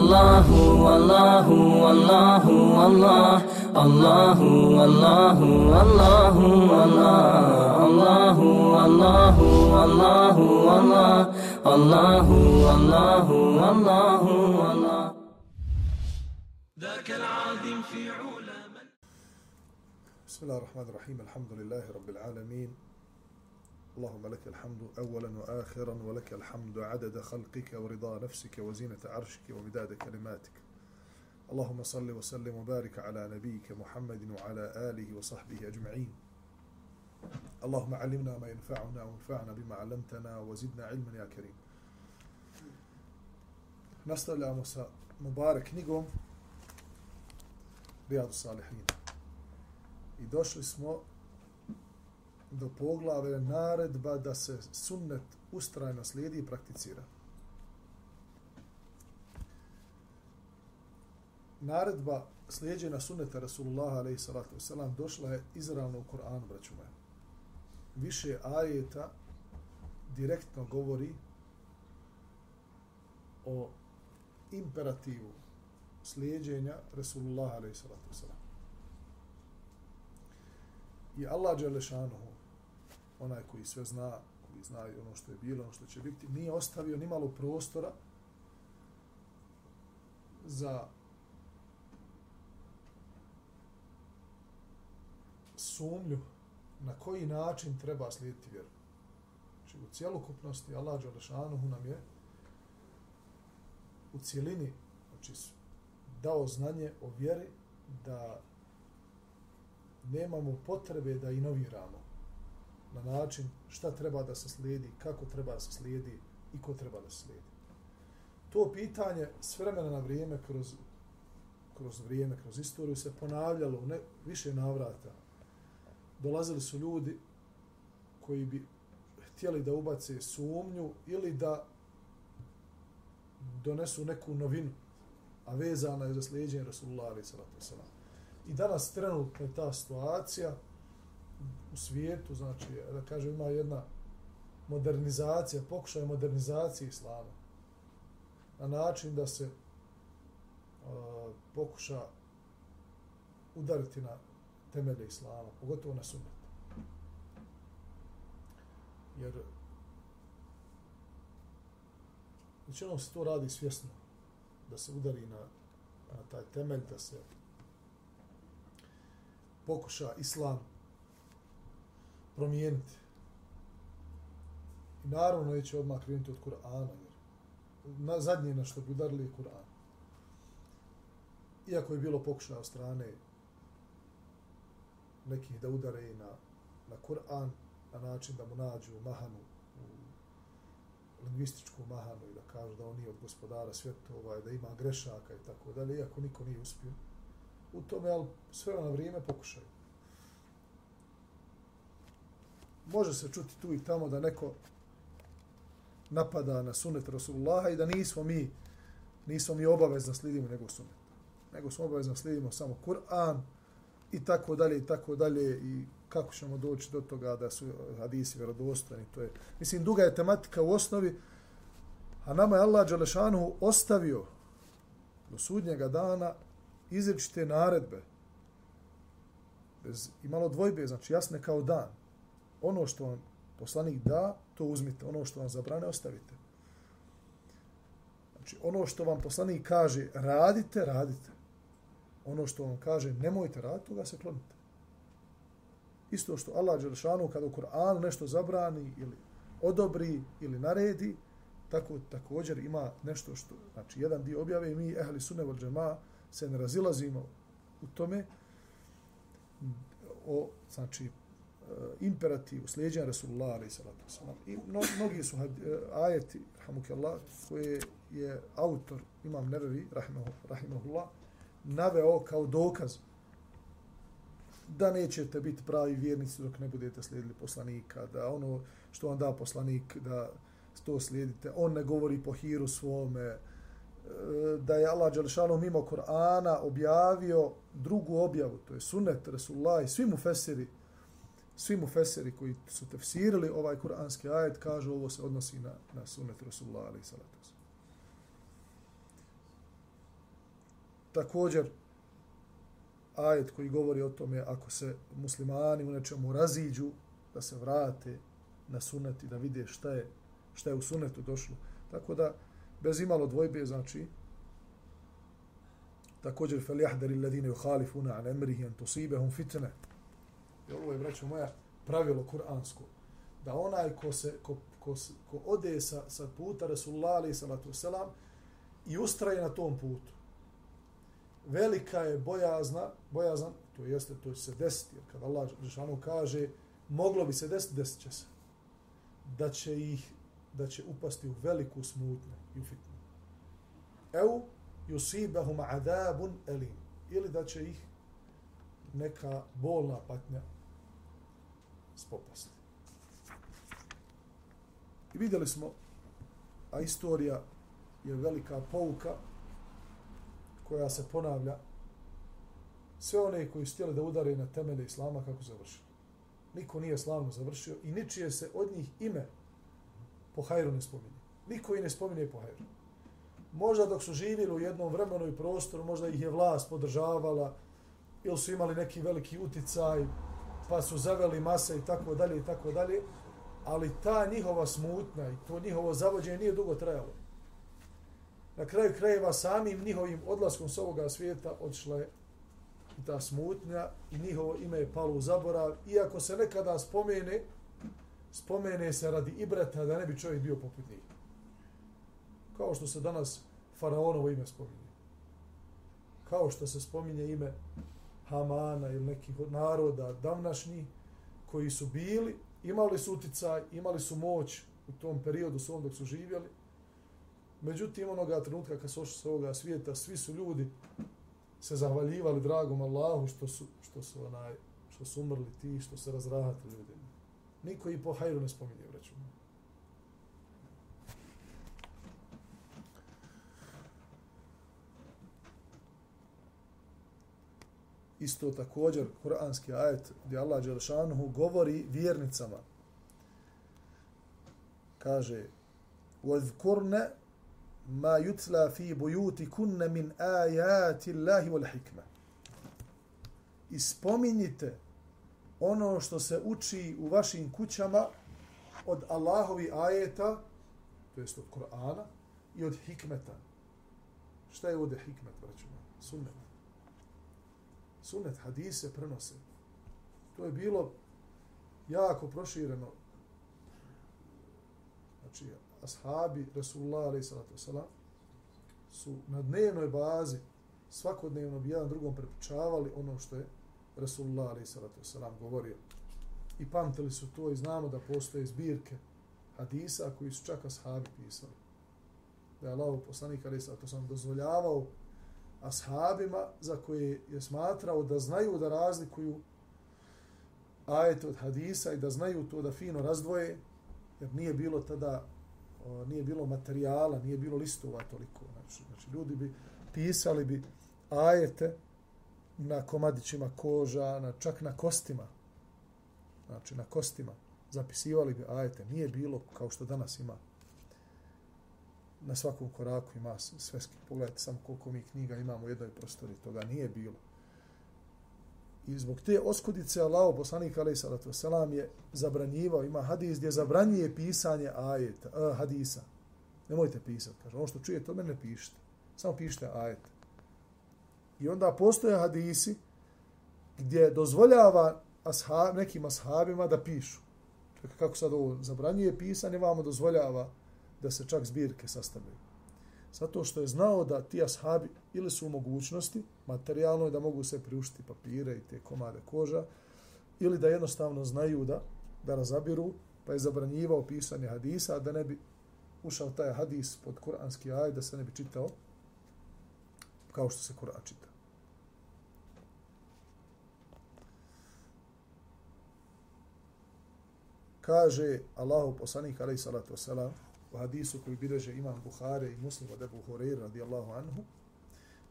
الله والله والله والله الله والله والله والله الله والله والله الله والله. والله والله ذاك العادم في علا بسم الله الرحمن الرحيم الحمد لله رب العالمين. اللهم لك الحمد أولا وآخرا ولك الحمد عدد خلقك ورضا نفسك وزينة عرشك ومداد كلماتك. اللهم صل وسلم وبارك على نبيك محمد وعلى آله وصحبه أجمعين. اللهم علمنا ما ينفعنا وانفعنا بما علمتنا وزدنا علما يا كريم. Nastavljamo sa knjigom Rijadu Salihin. I došli smo do poglave naredba da se sunnet ustrajno slijedi i prakticira. Naredba slijedjena sunneta Rasulullah a.s. došla je izravno u Koranu, braću moje. Više ajeta direktno govori o imperativu slijedjenja Rasulullah a.s. I Allah Đelešanuhu, onaj koji sve zna, koji zna i ono što je bilo, ono što će biti, nije ostavio ni malo prostora za sumnju na koji način treba slijediti vjeru. Znači, u cijelokupnosti Allah Đalešanuhu nam je u cijelini znači, dao znanje o vjeri da nemamo potrebe da inoviramo na način šta treba da se slijedi, kako treba da se slijedi i ko treba da se slijedi. To pitanje s vremena na vrijeme kroz, kroz vrijeme, kroz istoriju se ponavljalo u ne, više navrata. Dolazili su ljudi koji bi htjeli da ubace sumnju ili da donesu neku novinu, a vezana je za slijedjenje Rasulullah alaihi. I danas trenutno je ta situacija u svijetu, znači, da kažem, ima jedna modernizacija, pokušaj modernizacije islama na način da se uh, pokuša udariti na temelje islama, pogotovo na sunnet. Jer većinom se to radi svjesno, da se udari na, na taj temelj, da se pokuša islam promijeniti. I naravno neće odmah krenuti od Kur'ana, jer na zadnje na što bi udarili je Kur'an. Iako je bilo pokušaja od strane nekih da udare i na, na Kur'an, na način da mu nađu mahanu, u lingvističku mahanu i da kažu da on nije od gospodara svjetova, ovaj, da ima grešaka i tako dalje, iako niko nije uspio u tome, ali sve na vrijeme pokušaju. Može se čuti tu i tamo da neko napada na sunet Rasulullaha i da nismo mi nismo mi obavezno slijedimo nego sunet. Nego smo obavezno slijedimo samo Kur'an i tako dalje i tako dalje i kako ćemo doći do toga da su hadisi vjerodostojni. To je, mislim, duga je tematika u osnovi, a nama je Allah Đelešanu ostavio do sudnjega dana izrečite naredbe, bez imalo dvojbe, znači jasne kao dan. Ono što vam poslanik da, to uzmite. Ono što vam zabrane, ostavite. Znači, ono što vam poslanik kaže, radite, radite. Ono što vam kaže, nemojte raditi, toga se klonite. Isto što Allah Đelšanu, kada u Koranu nešto zabrani ili odobri ili naredi, tako također ima nešto što, znači, jedan dio objave i mi, ehli sunne vol džema, se ne razilazimo u tome o, znači, Eh, imperativu slijedjenja Rasulullah alaih salatu wasalam. I no, mnogi su had, e, ajeti, rahmukallah, koje je autor, imam Nevevi, rahimahullah, naveo kao dokaz da nećete biti pravi vjernici dok ne budete slijedili poslanika, da ono što vam da poslanik, da to slijedite. On ne govori po hiru svome, eh, da je Allah Đelešanu mimo Korana objavio drugu objavu, to je sunnet Resulullah i svi mu fesiri, svi mufeseri koji su tefsirili ovaj kuranski ajet, kažu ovo se odnosi na, na sunet Rasulullah ali salatu također ajet koji govori o tome ako se muslimani u nečemu raziđu, da se vrate na sunet i da vide šta je, šta je u sunetu došlo. Tako da, bez imalo dvojbe, znači, također فَلْيَحْدَرِ الَّذِينَ ladine عَنْ an amrihi an tusibahum fitna. I ovo je braćo moja pravilo kuransko da onaj ko se ko, ko, ko ode sa, sa puta Resulullah alaih salatu selam i ustraje na tom putu. Velika je bojazna, bojazan, to jeste to će se desiti, jer kad Allah Žešanu kaže moglo bi se desiti, desit će se. Da će ih da će upasti u veliku smutnju i u fitnu. Eu yusibahum adabun elim. Ili da će ih neka bolna patnja spopasti. I vidjeli smo, a istorija je velika pouka koja se ponavlja sve one koji su htjeli da udare na temelje Islama kako završili. Niko nije slavno završio i ničije se od njih ime po hajru ne spominje. Niko i ne spominje po hajru. Možda dok su živjeli u jednom vremenu i prostoru, možda ih je vlast podržavala ili su imali neki veliki uticaj, pa su zaveli mase i tako dalje i tako dalje, ali ta njihova smutnja i to njihovo zavođenje nije dugo trajalo. Na kraju krajeva samim njihovim odlaskom s ovoga svijeta odšla je i ta smutnja i njihovo ime je palo u zaborav. Iako se nekada spomene, spomene se radi ibrata da ne bi čovjek bio poput njih. Kao što se danas faraonovo ime spominje. Kao što se spominje ime Hamana ili nekih naroda davnašnji koji su bili, imali su uticaj, imali su moć u tom periodu svom dok su živjeli. Međutim, onoga trenutka kad su ošli s ovoga svijeta, svi su ljudi se zahvaljivali dragom Allahu što su, što su, onaj, što su umrli ti, što se razrahatili ljudima. Niko i po hajru ne spominje, vraću. Isto također, kuranski ajet gdje Allah Đelšanuhu govori vjernicama. Kaže, وَذْكُرْنَ مَا يُتْلَى فِي بُيُوتِ كُنَّ مِنْ آيَاتِ اللَّهِ وَالْحِكْمَةِ Ispominjite ono što se uči u vašim kućama od Allahovi ajeta, to jest od Korana, i od hikmeta. Šta je ovdje hikmet, braćima? Sunnet. sunet, hadise prenose. To je bilo jako prošireno. Znači, ashabi Rasulullah a.s. salatu su na dnevnoj bazi svakodnevno bi jedan drugom prepričavali ono što je Rasulullah a.s. salatu govorio. I pamtili su to i znamo da postoje zbirke hadisa koji su čak ashabi pisali. Da je Allah poslanik a.s. dozvoljavao ashabima za koje je smatrao da znaju da razlikuju ajete od hadisa i da znaju to da fino razdvoje, jer nije bilo tada o, nije bilo materijala, nije bilo listova toliko. Znači, znači ljudi bi pisali bi ajete na komadićima koža, na, čak na kostima. Znači, na kostima. Zapisivali bi ajete. Nije bilo kao što danas ima. Na svakom koraku ima sveski. Pogledajte samo koliko mi knjiga imamo u jednoj prostori. Toga nije bilo. I zbog te oskudice Allaho poslanik alaih salatu wasalam, je zabranjivao, ima hadis gdje zabranjuje pisanje ajeta, uh, hadisa. Nemojte pisati, kaže, ono što čujete od mene pišite. Samo pišite ajet. I onda postoje hadisi gdje dozvoljava ashab, nekim ashabima da pišu. Čekaj, kako sad ovo zabranjuje pisanje, vamo dozvoljava da se čak zbirke sastavljaju. Zato što je znao da ti ashabi ili su u mogućnosti, materijalno je da mogu se priuštiti papire i te komade koža, ili da jednostavno znaju da, da razabiru, pa je zabranjivao pisanje hadisa, da ne bi ušao taj hadis pod kuranski aj, da se ne bi čitao kao što se Kur'an čita. Kaže Allahu poslanik alejhi salatu vesselam u hadisu koji bileže imam Buhare i muslima da Ebu Horeira radijallahu anhu,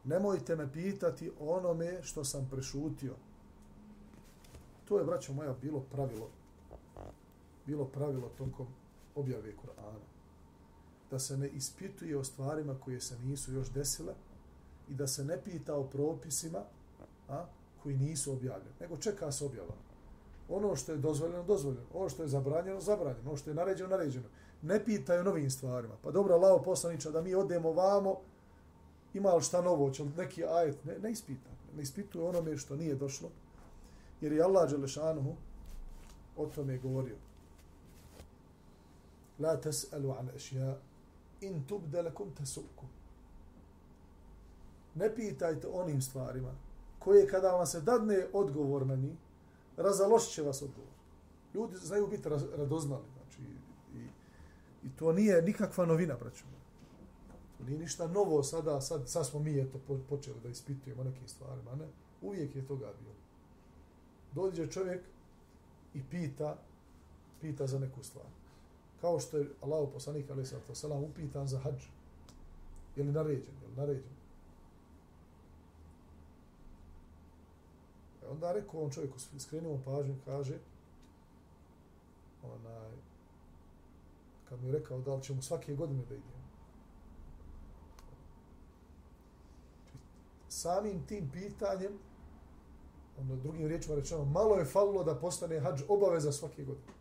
nemojte me pitati onome što sam prešutio. To je, braćo moja, bilo pravilo. Bilo pravilo tokom objave Kur'ana. Da se ne ispituje o stvarima koje se nisu još desile i da se ne pita o propisima a, koji nisu objavljeni, nego čeka se objava. Ono što je dozvoljeno, dozvoljeno. Ono što je zabranjeno, zabranjeno. Ono što je naređeno, naređeno. Ne pitaju novim stvarima. Pa dobro, lao poslaniča, da mi odemo vamo, ima li šta novo, će li neki ajet, ne, ne ispita. Ne ispituje onome što nije došlo. Jer je Allah Đelešanuhu o tome govorio. La tes'alu an ešja in tubde lekum tesukum. Ne pitajte onim stvarima koje kada vam se dadne odgovor na njih, razalošit će vas odgovor. Ljudi znaju biti radoznali. I, to nije nikakva novina, braćo. To nije ništa novo sada, sad, sad smo mi eto počeli da ispitujemo nekim stvarima. Ne? Uvijek je toga bilo. Dođe čovjek i pita, pita za neku stvar. Kao što je Allah poslanik, ali sad to selam, upitan za hađ. Je li naređen? Je li naređen? E onda rekao on čovjeku, skrenuo pažnju, kaže, onaj, kad mi je rekao da li ćemo svake godine da idemo. Samim tim pitanjem, ono drugim riječima rečeno, malo je falilo da postane hađ obaveza svake godine.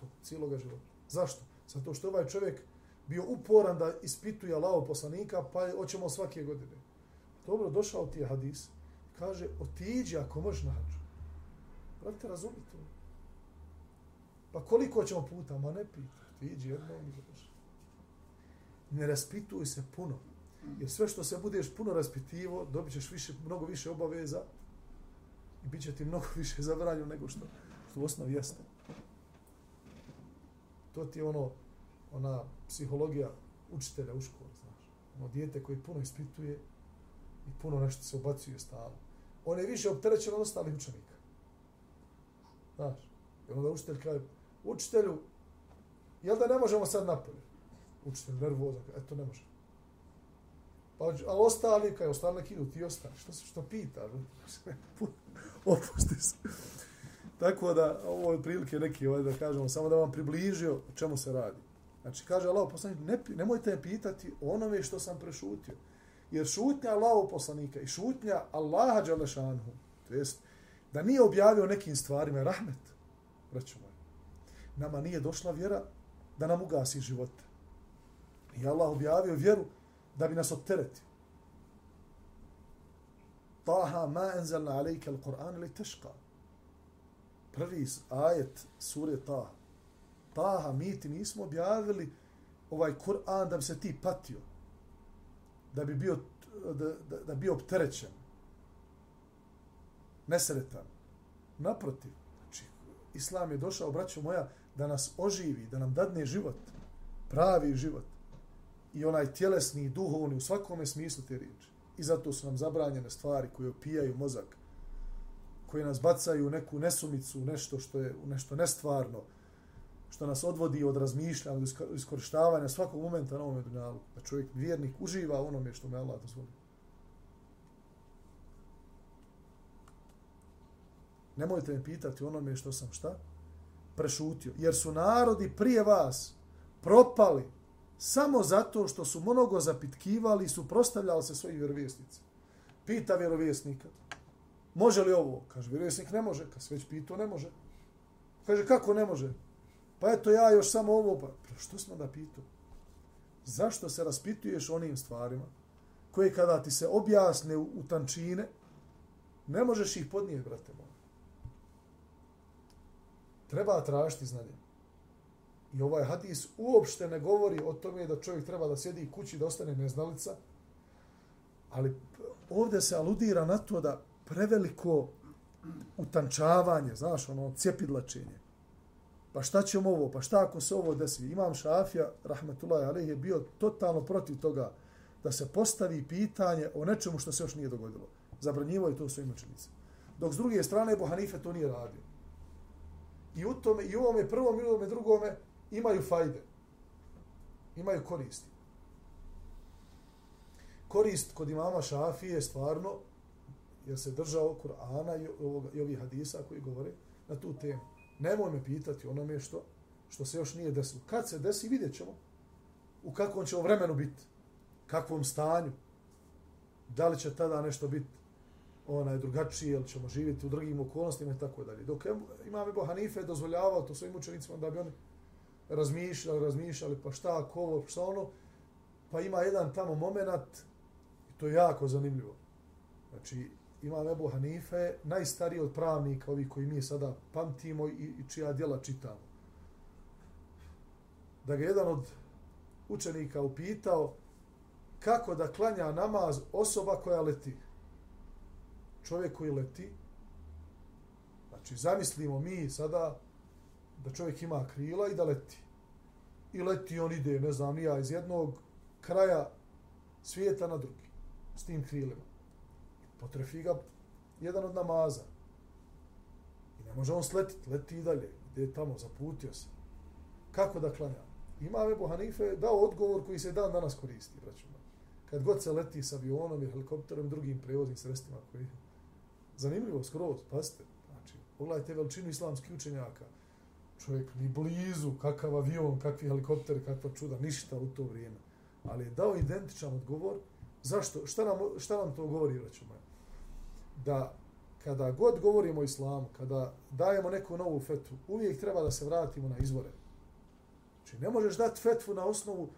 To, cijeloga života. Zašto? Zato što ovaj čovjek bio uporan da ispituje Allaho poslanika, pa hoćemo svake godine. Dobro, došao ti je hadis, kaže, otiđi ako možeš na hađu. Pravite, razumite to. Pa koliko ćemo puta? Ma ne pita. Otiđi jednom i završi. Ne raspituj se puno. Jer sve što se budeš puno raspitivo, dobit ćeš više, mnogo više obaveza i bit će ti mnogo više zabranjeno nego što, što u osnovi jeste. To ti je ono, ona psihologija učitelja u školi, znaš. Ono dijete koji puno ispituje i puno nešto se obacuje stalo. On je više opterećen od ostalih učenika. Znaš. I onda učitelj kaže, učitelju, jel da ne možemo sad napolje? Učitelj nervozan, eto ne može. Pa, ali ostali, kaj ostali neki idu, ti ostali. Što, što pita? Opusti se. Tako da, ovo je prilike neki, ovaj, da kažemo, samo da vam približio o čemu se radi. Znači, kaže Allah poslanik, ne, nemojte me pitati onome što sam prešutio. Jer šutnja Allahov poslanika i šutnja Allaha Đalešanhu, to jest da nije objavio nekim stvarima rahmet, braću nama nije došla vjera da nam ugasi živote. I Allah objavio vjeru da bi nas opteretio. Taha ma enzelna alejke al-Qur'an ili teška. Prvi ajet sure Taha. Taha, mi ti nismo objavili ovaj Kur'an da bi se ti patio da bi bio da, da, da bio opterećen nesretan naprotiv znači islam je došao braćo moja da nas oživi da nam dadne život pravi život i onaj tjelesni i duhovni u svakome smislu te riječi i zato su nam zabranjene stvari koje opijaju mozak koje nas bacaju u neku nesumicu nešto što je nešto nestvarno što nas odvodi od razmišljanja, od iskorištavanja svakog momenta na ovom dunjalu. Da čovjek, vjernik, uživa onome što me Allah dozvoli. Nemojte me pitati onome što sam šta prešutio. Jer su narodi prije vas propali samo zato što su mnogo zapitkivali i su prostavljali se svojih vjerovjesnica. Pita vjerovjesnika. Može li ovo? Kaže, vjerovjesnik ne može. Kad se već pitao, ne može. Kaže, kako ne može? Pa eto ja još samo ovo, pa, što smo da pitao? Zašto se raspituješ onim stvarima koje kada ti se objasne u, u tančine, ne možeš ih podnijeti, brate moj. Treba tražiti znanje. I ovaj hadis uopšte ne govori o tome da čovjek treba da sjedi kući da ostane neznalica, ali ovdje se aludira na to da preveliko utančavanje, znaš, ono, cjepidlačenje. pa šta ćemo ovo, pa šta ako se ovo desi? Imam Šafija, rahmetullahi alejhi je bio totalno protiv toga da se postavi pitanje o nečemu što se još nije dogodilo. Zabranjivo je to svojim učenicima. Dok s druge strane, Ebu Hanife to nije radio. I u tome, i u ovome prvom i u ovome drugome imaju fajde. Imaju koristi. Korist kod imama Šafije je stvarno, jer se držao Kur'ana i, i ovih hadisa koji govore na tu temu. Nemoj me pitati onome što, što se još nije desilo. Kad se desi, vidjet ćemo u kakvom ćemo vremenu biti, kakvom stanju. Da li će tada nešto biti onaj drugačije, ili ćemo živjeti u drugim okolnostima i tako dalje. Dok imam Ebu Hanife dozvoljavao to svojim učenicima da bi oni razmišljali, razmišljali, pa šta, ko ovo, šta ono, pa ima jedan tamo moment, i to je jako zanimljivo. Znači, ima Ebu Hanife, najstariji od pravnika, ovi koji mi sada pamtimo i, i čija djela čitamo. Da ga jedan od učenika upitao kako da klanja namaz osoba koja leti. Čovjek koji leti, znači zamislimo mi sada da čovjek ima krila i da leti. I leti on ide, ne znam, nija iz jednog kraja svijeta na drugi s tim krilima potrefi ga jedan od namaza. I ne može on sletiti, leti i dalje. Ide tamo, zaputio se. Kako da klanja? Imam Ebu Hanife dao odgovor koji se dan danas koristi, braćima. Kad god se leti s avionom i helikopterom, drugim prevoznim sredstvima koji... Zanimljivo, skroz, pazite. Znači, pogledajte veličinu islamskih učenjaka. Čovjek ni blizu, kakav avion, kakvi helikopter, kakva čuda, ništa u to vrijeme. Ali je dao identičan odgovor. Zašto? Šta nam, šta nam to govori, braćima? da kada god govorimo o islamu, kada dajemo neku novu fetvu, uvijek treba da se vratimo na izvore. Znači, ne možeš dati fetvu na osnovu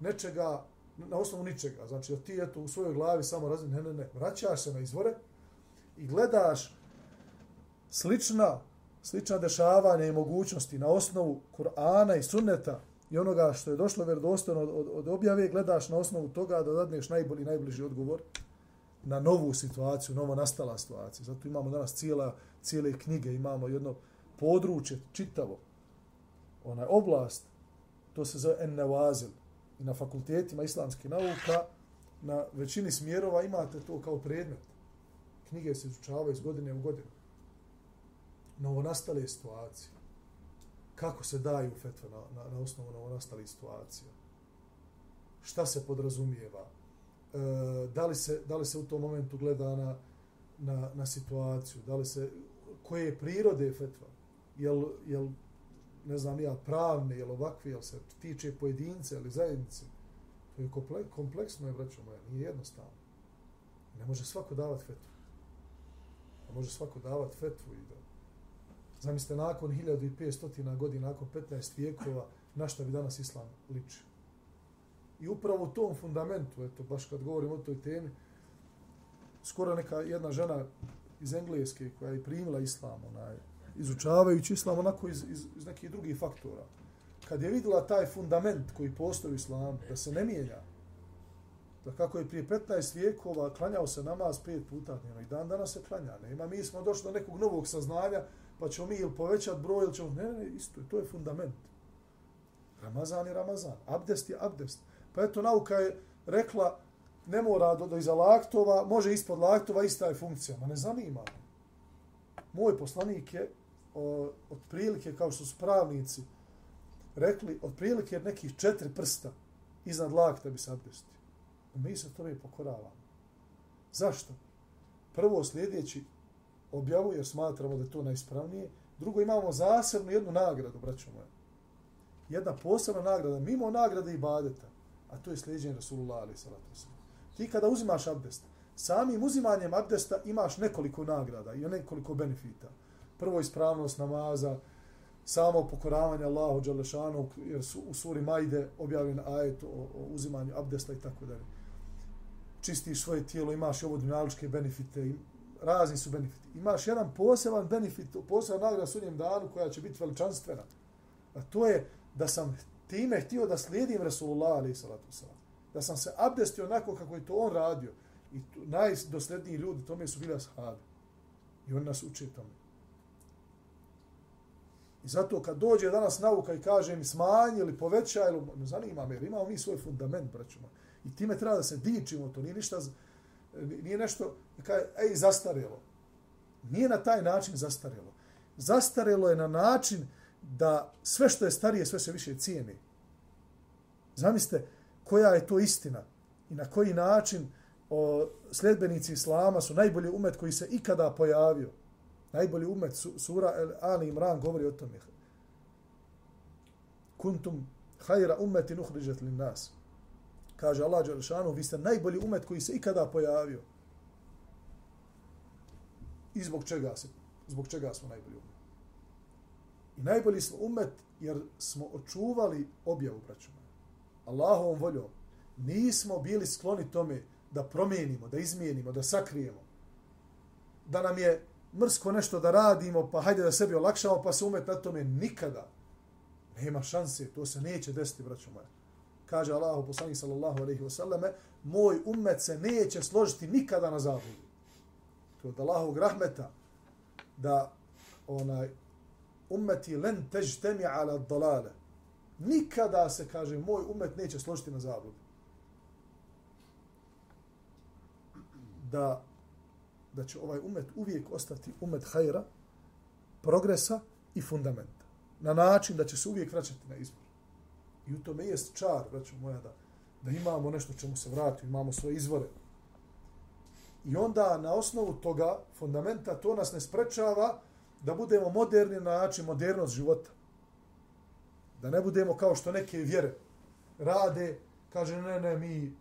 nečega, na osnovu ničega. Znači, da ti eto u svojoj glavi samo razmi, ne, ne, ne, vraćaš se na izvore i gledaš slična, slična dešavanja i mogućnosti na osnovu Kur'ana i sunneta i onoga što je došlo vjerodostojno od, od, od objave, gledaš na osnovu toga da dadneš najbolji, najbliži odgovor na novu situaciju, novo nastala situacija. Zato imamo danas cijela, cijele knjige, imamo jedno područje čitavo, onaj oblast, to se zove Ennevazil. I na fakultetima islamskih nauka, na većini smjerova imate to kao predmet. Knjige se izučavaju iz godine u godinu. Novonastale situacije. Kako se daju fetve na, na, na osnovu novo nastale situacije. Šta se podrazumijeva? E, da li se da li se u tom momentu gleda na na, na situaciju, da li se koje je prirode fetva, jel, jel ne znam ja, pravne, jel ovakve, jel se tiče pojedince ili zajednice, to je kompleksno, je, braćo moja, nije jednostavno. Ne može svako davati fetvu. A može svako davat fetvu i da... Zamislite, nakon 1500 godina, nakon 15 vijekova, na šta bi danas islam ličio? I upravo u tom fundamentu, eto, baš kad govorim o toj temi, skoro neka jedna žena iz Engleske koja je primila islam, onaj, izučavajući islam onako iz, iz, iz nekih drugih faktora, kad je vidjela taj fundament koji postoji u islamu, da se ne mijenja, da kako je prije 15 vijekova klanjao se namaz pet puta dnevno i dan danas se klanja. Nema, mi smo došli do nekog novog saznanja, pa ćemo mi ili povećati broj, ili ćemo... Ne, ne, isto je, to je fundament. Ramazan je Ramazan, abdest je abdest. Pa eto, nauka je rekla, ne mora do, do iza laktova, može ispod laktova, ista je funkcija. Ma ne zanima. Moj poslanik je o, otprilike, kao što su pravnici rekli, otprilike nekih četiri prsta iznad lakta bi se abdestio. Mi se tome pokoravamo. Zašto? Prvo, sljedeći objavu, jer smatramo da je to najispravnije. Drugo, imamo zasebnu jednu nagradu, braćo moje. Jedna posebna nagrada, mimo nagrade i badeta a to je sljeđenje Rasulullah ali salatu Ti kada uzimaš abdest, samim uzimanjem abdesta imaš nekoliko nagrada i nekoliko benefita. Prvo ispravnost namaza, samo pokoravanje Allahu Đalešanu, jer su u suri Majde objavljen ajet o, o uzimanju abdesta i tako dalje. Čistiš svoje tijelo, imaš ovo dunjaličke benefite, razni su benefiti. Imaš jedan poseban benefit, poseban nagrada sudnjem danu koja će biti veličanstvena. A to je da sam time htio da slijedim Rasulullah alaih salatu wasalam. Da sam se abdestio onako kako je to on radio. I najdosledniji ljudi tome su bili ashabi. I on nas uče tome. I zato kad dođe danas nauka i kaže mi smanji ili poveća, ili, ne zanima me, jer imamo mi svoj fundament, braćuma. I time treba da se dičimo, to nije ništa, nije nešto, kaj, ej, zastarelo. Nije na taj način zastarelo. Zastarelo je na način da sve što je starije, sve se više cijeni. Zamislite koja je to istina i na koji način o, sljedbenici Islama su najbolji umet koji se ikada pojavio. Najbolji umet, su, sura El Ali Imran govori o tome. Kuntum hajra umetin uhriđet li nas kaže Allah Đelešanu, vi ste najbolji umet koji se ikada pojavio. I zbog čega, se, zbog čega smo najbolji umet? I najbolji smo umet jer smo očuvali objavu, braću moja. Allahovom voljom. Nismo bili skloni tome da promijenimo, da izmijenimo, da sakrijemo. Da nam je mrsko nešto da radimo, pa hajde da sebi olakšamo, pa se umet na tome nikada. Nema šanse, to se neće desiti, braćo moja. Kaže Allahu poslanik sallallahu alejhi ve selleme: moj ummet se neće složiti nikada na zabludu. To je od Allahovog rahmeta da onaj ummeti len težtemi ala dalale. Nikada se, kaže, moj umet neće složiti na zabludu. Da, da će ovaj umet uvijek ostati umet hajra, progresa i fundamenta. Na način da će se uvijek vraćati na izbor. I u tome jest čar, braćo moja, da, da imamo nešto čemu se vrati, imamo svoje izvore. I onda na osnovu toga fundamenta to nas ne sprečava da budemo moderni na način modernost života. Da ne budemo kao što neke vjere rade, kaže ne, ne, mi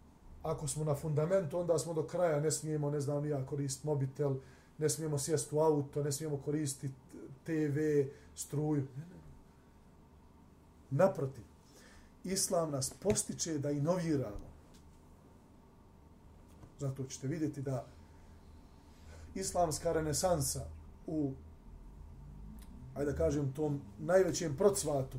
ako smo na fundamentu, onda smo do kraja, ne smijemo, ne znam, ja koristiti mobitel, ne smijemo sjest u auto, ne smijemo koristiti TV, struju. Ne, ne. Naprotiv, Islam nas postiče da inoviramo. Zato ćete vidjeti da islamska renesansa u ajde da kažem, tom najvećem procvatu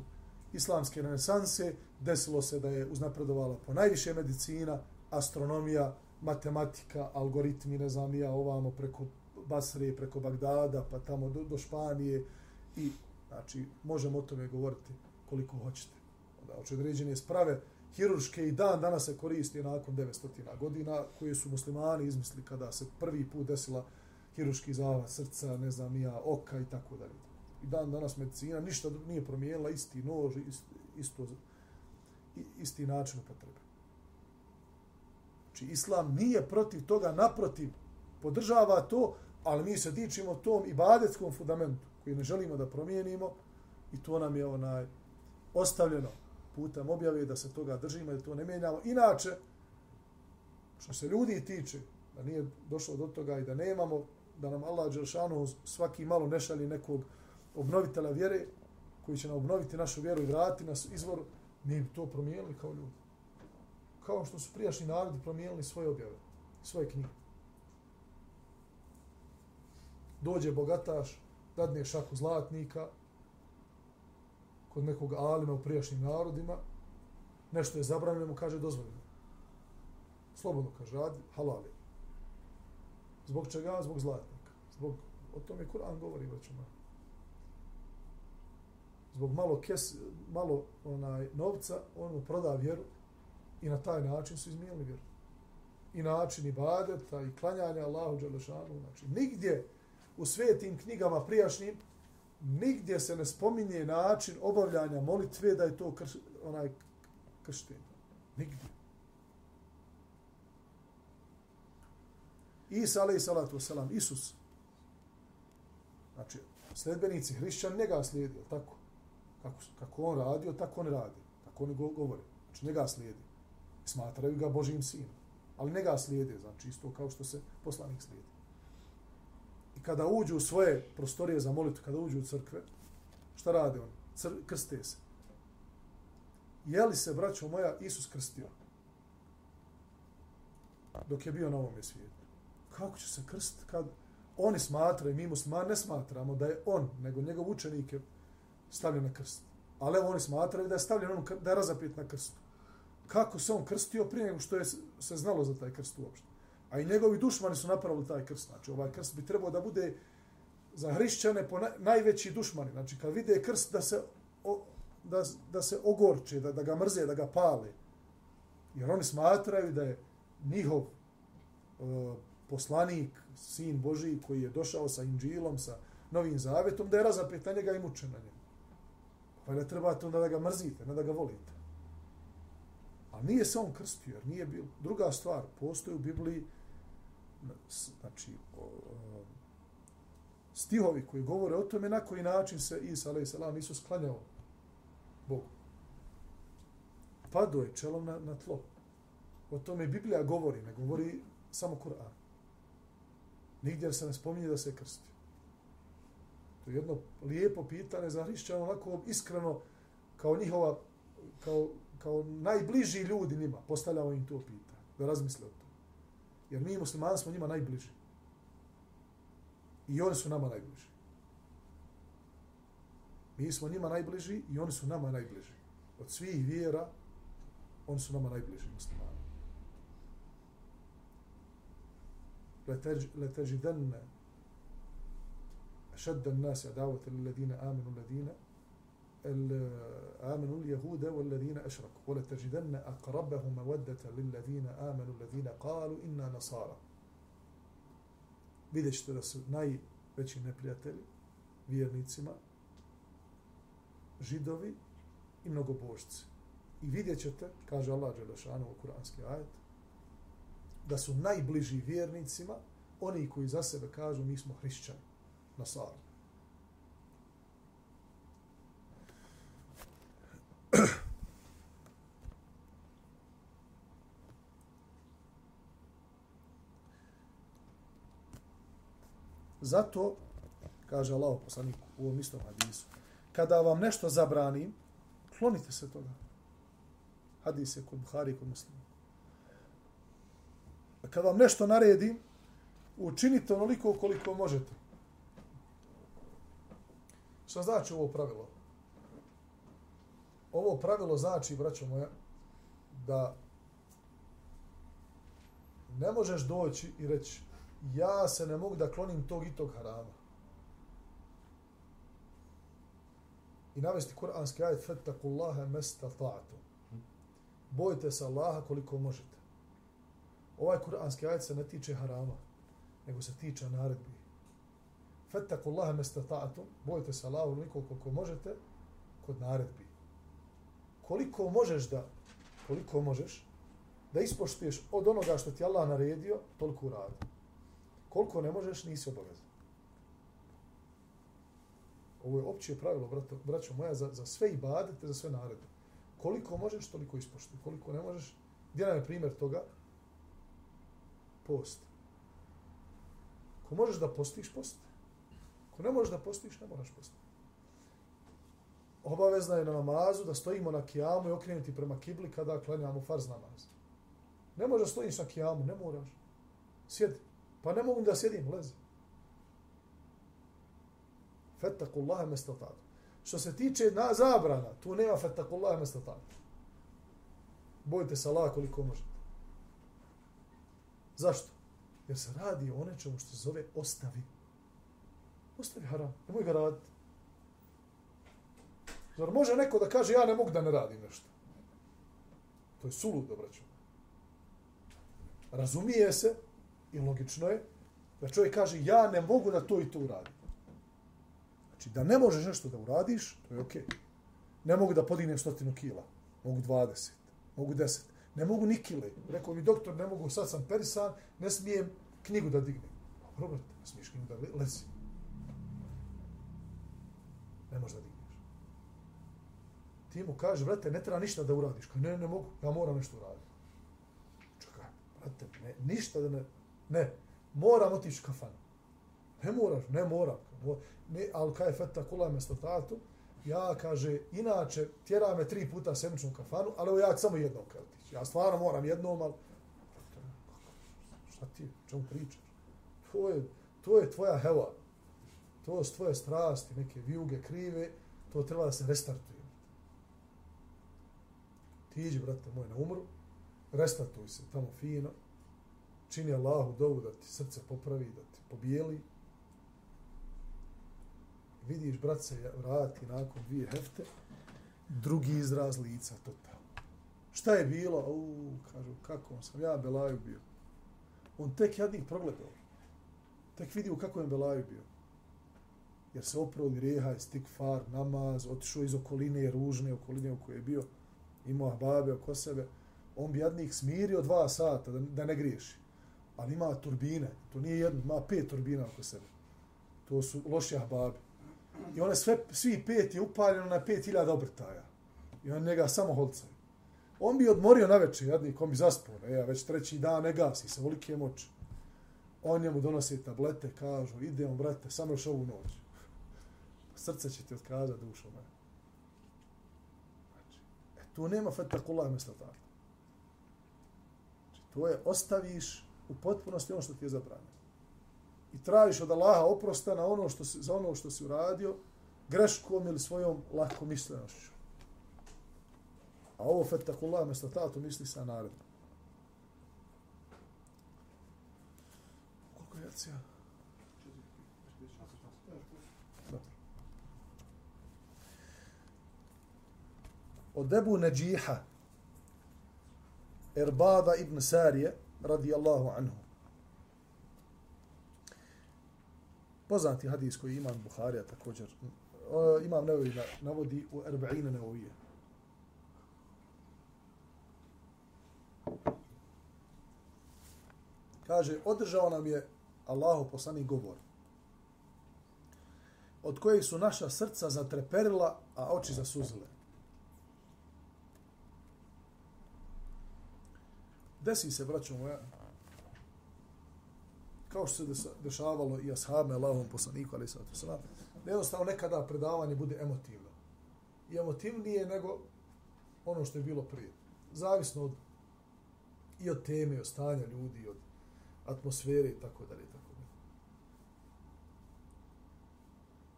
islamske renesanse, desilo se da je uznapredovala po najviše medicina, astronomija, matematika, algoritmi, ne znam, ja ovamo preko Basre, preko Bagdada, pa tamo do, do Španije i, znači, možemo o tome govoriti koliko hoćete znači određene sprave, hirurške i dan danas se koristi nakon 900 godina, koje su muslimani izmislili kada se prvi put desila hirurški zahvat srca, ne znam, ja, oka i tako dalje i dan danas medicina ništa nije promijenila, isti nož, isto, isto, isti način upotrebe. Znači, islam nije protiv toga, naprotiv, podržava to, ali mi se dičimo tom ibadetskom fundamentu koji ne želimo da promijenimo i to nam je onaj ostavljeno putem objave da se toga držimo i da to ne mijenjamo. Inače, što se ljudi tiče, da nije došlo do toga i da nemamo, da nam Allah Đeršanu svaki malo ne šalje nekog obnovitelja vjere, koji će nam obnoviti našu vjeru i vratiti nas izvor, mi bi to promijenili kao ljudi. Kao što su prijašnji narodi promijenili svoje objave, svoje knjige. Dođe bogataš, dadne šaku zlatnika, kod nekog alima u prijašnjim narodima, nešto je zabranjeno, mu kaže dozvoljeno. Slobodno kaže, radi, halali. Zbog čega? Zbog zlatnika. Zbog, o tome Kur'an govori, braću zbog malo kes, malo onaj novca, on mu proda vjeru i na taj način su izmijenili vjeru. I način ibadeta i klanjanja Allahu Đelešanu. Znači, nigdje u svetim knjigama prijašnjim, nigdje se ne spominje način obavljanja molitve da je to krš, onaj krštenje. Nigdje. Isa, alaih salatu wasalam, Isus, znači, sledbenici hrišćan njega slijedi, tako kako, kako on radio, tako on radi. Tako oni govore. Znači, njega slijedi. Smatraju ga Božim sinom. Ali njega slijede, znači isto kao što se poslanik slijedi. Kada uđu u svoje prostorije za molitvu, kada uđu u crkve, šta rade oni? Cr krste se. Je li se, braćo moja, Isus krstio? Dok je bio na ovom svijetu. Kako će se krst kad oni smatraju, mi muslimani ne smatramo da je on, nego njegov učenik je stavljen na krst. Ali oni smatraju da je stavljen on, da je razapit na krstu. Kako se on krstio prije nego što je se znalo za taj krst uopšte. A i njegovi dušmani su napravili taj krst. Znači, ovaj krst bi trebao da bude za hrišćane po najveći dušmani. Znači, kad vide krst da se, o, da, da se ogorče, da, da ga mrze, da ga pale. Jer oni smatraju da je njihov e, poslanik, sin Boži, koji je došao sa Inđilom, sa Novim Zavetom, da je razapet na njega i mučen na njemu. Pa ne trebate onda da ga mrzite, ne da ga volite. A nije se on krstio, jer nije bilo. Druga stvar, postoji u Bibliji znači, o, stihovi koji govore o tome na koji način se Isa, alaih salam, nisu sklanjao Bogu. Pado je čelom na, na tlo. O tome Biblija govori, ne govori samo Kur'an. Nigdje se ne spominje da se krsti. To je jedno lijepo pitanje za hrišćan, onako iskreno, kao njihova, kao, kao najbliži ljudi njima, postavljamo im to pitanje, da razmisle o to. Jer mi muslimani smo njima najbliži. I oni su nama najbliži. Mi smo njima najbliži i oni su nama najbliži. Od svih vjera, oni su nama najbliži muslimani. لتجدن أشد الناس عداوة للذين آمنوا الذين آمنوا اليهود والذين أشركوا ولتجدن أقربهم مودة للذين آمنوا الذين قالوا إنا نصارى vidjet ćete da su najveći neprijatelji vjernicima židovi i mnogobožci. I vidjet ćete, kaže Allah Đelešanu u kuranski ajet, da su najbliži vjernicima oni koji za sebe kažu mi smo hrišćani na Zato, kaže Allah poslanik u ovom istom hadisu, kada vam nešto zabranim, klonite se toga. Hadis je kod Buhari i kod muslima. Kada vam nešto naredi, učinite onoliko koliko možete. Šta znači ovo pravilo? Ovo pravilo znači, braćo moja, da ne možeš doći i reći ja se ne mogu da klonim tog i tog harama. I navesti kuranski ajet fattakullaha mastata'tu. Bojte se Allaha koliko možete. Ovaj kuranski ajet se ne tiče harama, nego se tiče naredbi. Fattakullaha mastata'tu. Bojte se Allaha koliko, koliko možete kod naredbi. Koliko možeš da koliko možeš da ispoštuješ od onoga što ti Allah naredio, toliko uradi. Koliko ne možeš, nisi obavezan. Ovo je opće pravilo, brato, braćo moja, za, za sve i badete, za sve naredbe. Koliko možeš, toliko ispoštuj. Koliko ne možeš, gdje nam je primjer toga? Post. Ko možeš da postiš, post. Ko ne možeš da postiš, ne moraš postiti. Obavezna je na namazu da stojimo na kijamu i okrenuti prema kibli kada klanjamo farz namaz. Ne možeš stojiš na kijamu, ne moraš. Sjedi. Pa ne mogu da sjedim, lezi. Fettakullaha mestatatu. Što se tiče na zabrana, tu nema fettakullaha mestatatu. Bojte se Allah koliko možete. Zašto? Jer se radi o nečemu što se zove ostavi. Ostavi haram. Nemoj ga raditi. Zar može neko da kaže ja ne mogu da ne radim nešto? To je sulud, braćo. Razumije se, I logično je da čovjek kaže ja ne mogu da to i to uradim. Znači da ne možeš nešto da uradiš, to je okej. Okay. Ne mogu da podignem stotinu kila, mogu 20, mogu 10. Ne mogu ni kile. Rekao mi doktor, ne mogu, sad sam perisan, ne smijem knjigu da dignem. Robert, ne smiješ knjigu da lezi. Ne možeš da digneš. Ti mu kaže, brate, ne treba ništa da uradiš. Kao, ne, ne mogu, ja moram nešto uraditi. Čekaj, brate, ne, ništa da ne, Ne, moram otići u kafanu. Ne moraš, ne moram. Ne, ali kaj feta kula mesto tatu, ja kaže, inače, tjera me tri puta sedmičnu kafanu, ali ja samo jednom kaj otići. Ja stvarno moram jednom, ali... Šta ti, čemu pričaš? To je, to je tvoja heva. To su tvoje strasti, neke vijuge krive, to treba da se restartuje. Ti iđi, brate moj, na umru, restartuj se tamo fino, čini Allahu dovu da ti srce popravi, da ti pobijeli. Vidiš, brat se vrati nakon dvije hefte, drugi izraz lica, total. Šta je bilo? U, kažu, kako on sam, ja Belaju bio. On tek jadnik progledao. Tek vidio kako je Belaju bio. Jer se oprao grijeha, rijeha, stik far, namaz, otišao iz okoline, ružne okoline u kojoj je bio, imao ahbabe oko sebe. On bi jadnik smirio dva sata da, da ne griješi ali ima turbine. To nije jedno, ima pet turbina oko sebe. To su loši ahbabi. I one sve, svi pet je upaljeno na pet hiljada obrtaja. I on njega samo holcaju. On bi odmorio na večer, jadnik, on bi zaspao. E, a već treći dan ne gasi se, volike moći. On njemu donosi tablete, kažu, idemo, brate, samo još ovu noć. Srce će ti otkazati dušo, ne. Znači, e, tu nema fetakullah mjesto tako. Znači, to je, ostaviš u potpunosti ono što ti je zabranjeno. I tražiš od Allaha oprosta na ono što si, za ono što si uradio, greškom ili svojom lakomislenošću. A ovo fetakullah mjesto tato misli sa naredom. Koliko je jacija? Od Ebu Neđiha, Erbada ibn Sarije, radijallahu anhu. Poznati hadis koji imam Buharija također, imam nevoji navodi u Erba'ina nevojije. Kaže, održao nam je Allahu poslani govor, od kojih su naša srca zatreperila, a oči zasuzile. Desi se, braćo moja, kao što se dešavalo i ashabe Allahom poslaniku, ali sallatu sada, jednostavno nekada predavanje bude emotivno. I emotivnije nego ono što je bilo prije. Zavisno od, i od teme, i od stanja ljudi, i od atmosfere i tako dalje. Tako dalje.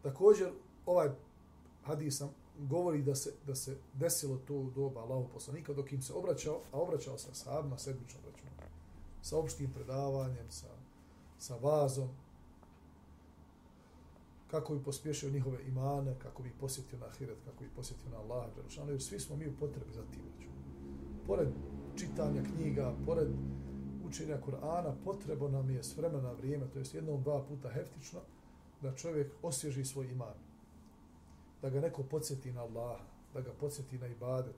Također, ovaj hadis govori da se, da se desilo to u doba Allahu poslanika dok im se obraćao, a obraćao se sahabima sedmično obraćao. Sa opštim predavanjem, sa, sa vazom, kako bi pospješio njihove imane, kako bi posjetio na ahiret, kako bi posjetio na Allah, jer svi smo mi u potrebi za tim. Pored čitanja knjiga, pored učenja Kur'ana, potrebo nam je s vremena vrijeme, to jest jednom, dva puta heftično, da čovjek osježi svoj iman. Da ga neko podsjeti na Allaha, da ga podsjeti na ibadet,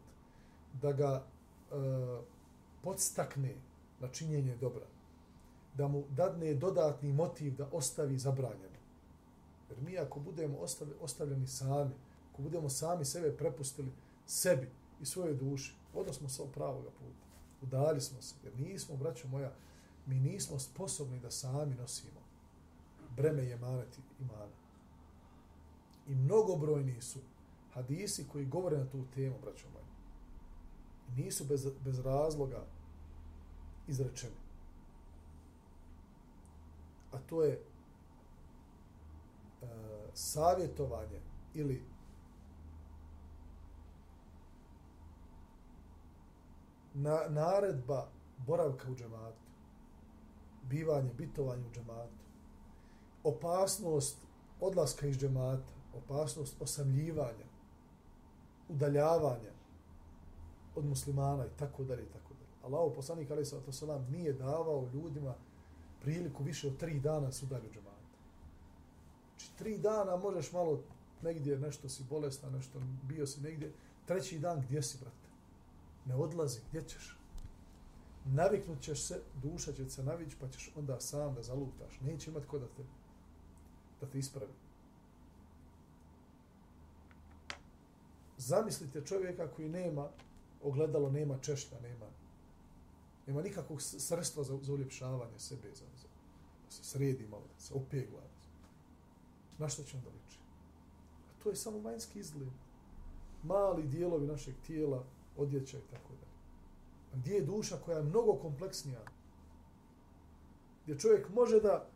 da ga e, podstakne na činjenje dobra, da mu dadne dodatni motiv da ostavi zabranjeno. Jer mi ako budemo ostavljeni sami, ako budemo sami sebe prepustili sebi i svoje duši, odnosno sa pravog puta udali smo se, jer nismo, braćo moja, mi nismo sposobni da sami nosimo breme i imana. I mnogobrojni su hadisi koji govore na tu temu, braćo moje. I nisu bez, bez razloga izrečeni. A to je uh, savjetovanje ili na, naredba boravka u džematu, bivanje, bitovanje u džematu, opasnost odlaska iz džemata, opasnost osamljivanja, udaljavanja od muslimana i tako dalje i tako dalje. Allah, poslanik Ali Sallatu Salam, nije davao ljudima priliku više od tri dana su udalju džemata. Znači, tri dana možeš malo negdje, nešto si bolestan, nešto bio si negdje, treći dan gdje si, brate? ne odlazi, gdje ćeš? Naviknut ćeš se, duša će se navići, pa ćeš onda sam da zalutaš. Neće imat ko da te, da te ispravi. Zamislite čovjeka koji nema ogledalo, nema češlja, nema, nema nikakvog sredstva za, za uljepšavanje sebe, za, za, da se sredi malo, da se opegla. Na što će onda liči? A to je samo vanjski izgled. Mali dijelovi našeg tijela, odjeća i tako da. A gdje je duša koja je mnogo kompleksnija? Gdje čovjek može da,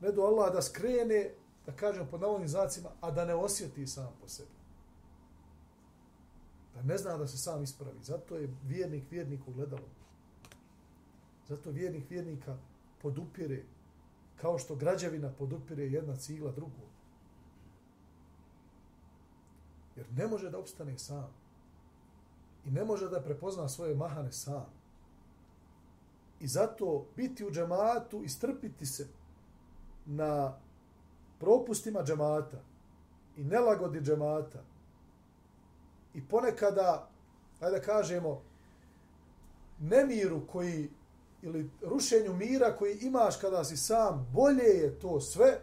ne do Allah, da skrene, da kažem pod navodnim zacima, a da ne osjeti sam po sebi. Da ne zna da se sam ispravi. Zato je vjernik vjerniku gledalo. Zato vjernik vjernika podupire, kao što građevina podupire jedna cigla drugu. Jer ne može da opstane sam i ne može da prepozna svoje mahane sam. I zato biti u džematu i strpiti se na propustima džemata i nelagodi džemata i ponekada, ajde da kažemo, nemiru koji ili rušenju mira koji imaš kada si sam, bolje je to sve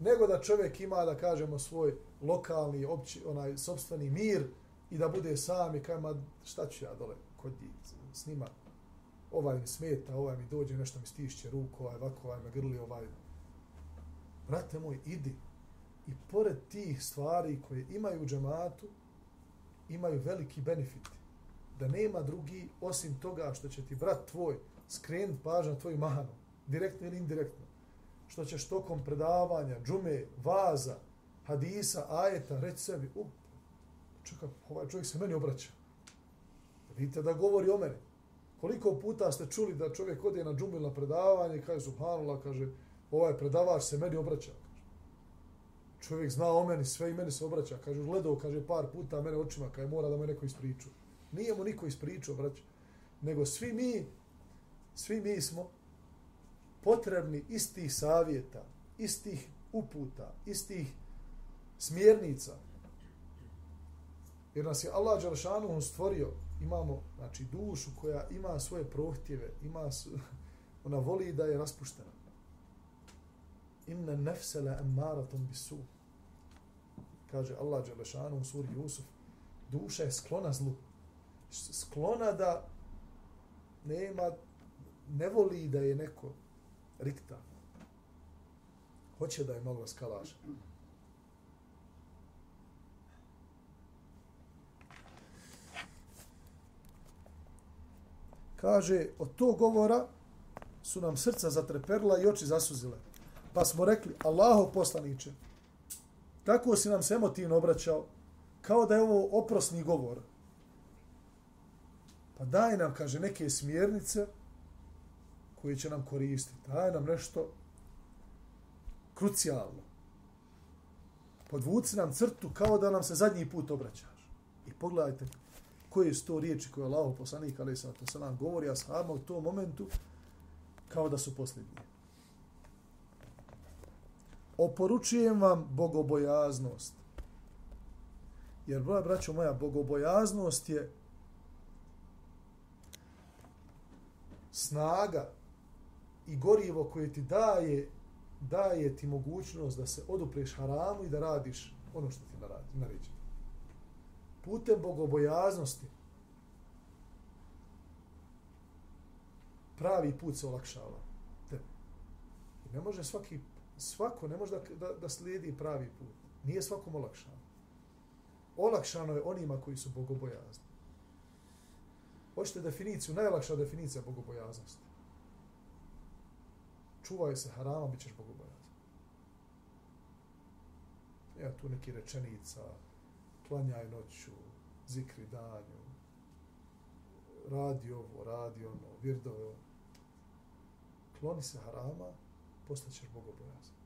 nego da čovjek ima, da kažemo, svoj lokalni, opći, onaj, sobstveni mir, i da bude sam i kaj, ma šta ću ja dole, kod snima, ovaj mi smeta, ovaj mi dođe, nešto mi stišće ruku, ovaj ovako, ovaj me grli, ovaj... Brate moj, idi. I pored tih stvari koje imaju u džematu, imaju veliki benefit. Da nema drugi, osim toga što će ti brat tvoj skrenut pažnju na tvoju manu, direktno ili indirektno, što ćeš tokom predavanja, džume, vaza, hadisa, ajeta, reći sebi, u, čekaj, ovaj čovjek se meni obraća. Vidite da govori o mene. Koliko puta ste čuli da čovjek ode na džumu na predavanje i kaže, subhanallah, kaže, ovaj predavač se meni obraća. Čovjek zna o meni, sve i meni se obraća. Kaže, gledao, kaže, par puta mene očima, kaže, mora da me neko ispriču. Nije mu niko ispričao, braću. Nego svi mi, svi mi smo potrebni istih savjeta, istih uputa, istih smjernica. Jer nas je Allah Đalšanu stvorio, imamo znači, dušu koja ima svoje prohtjeve, ima, ona voli da je raspuštena. Inna nefsela emmaratom bisu. Kaže Allah Đelešanu u suri Jusuf, duša je sklona zlu. Sklona da nema, ne voli da je neko rikta. Hoće da je malo skalaša. Kaže, od tog govora su nam srca zatreperla i oči zasuzile. Pa smo rekli, Allaho poslaniče, tako si nam se emotivno obraćao, kao da je ovo oprosni govor. Pa daj nam, kaže, neke smjernice koje će nam koristiti. Daj nam nešto krucijalno. Podvuci nam crtu kao da nam se zadnji put obraćaš. I pogledajte koje su to riječi koje Allah poslanik ali sam to nam govori ashabima u tom momentu kao da su posljednje. Oporučujem vam bogobojaznost. Jer, broja braćo moja, bogobojaznost je snaga i gorivo koje ti daje daje ti mogućnost da se odupreš haramu i da radiš ono što ti naređe putem bogobojaznosti pravi put se olakšava. Te. I ne može svaki, svako ne može da, da, da slijedi pravi put. Nije svakom olakšano. Olakšano je onima koji su bogobojazni. Hoćete definiciju, najlakša definicija bogobojaznosti. Čuvaj se harama, bit ćeš bogobojazan. Ja tu neki rečenica, klanjaj noću, zikri danju, radi ovo, radi ono, virdove ono. Kloni se harama, postaćeš bogobojazan.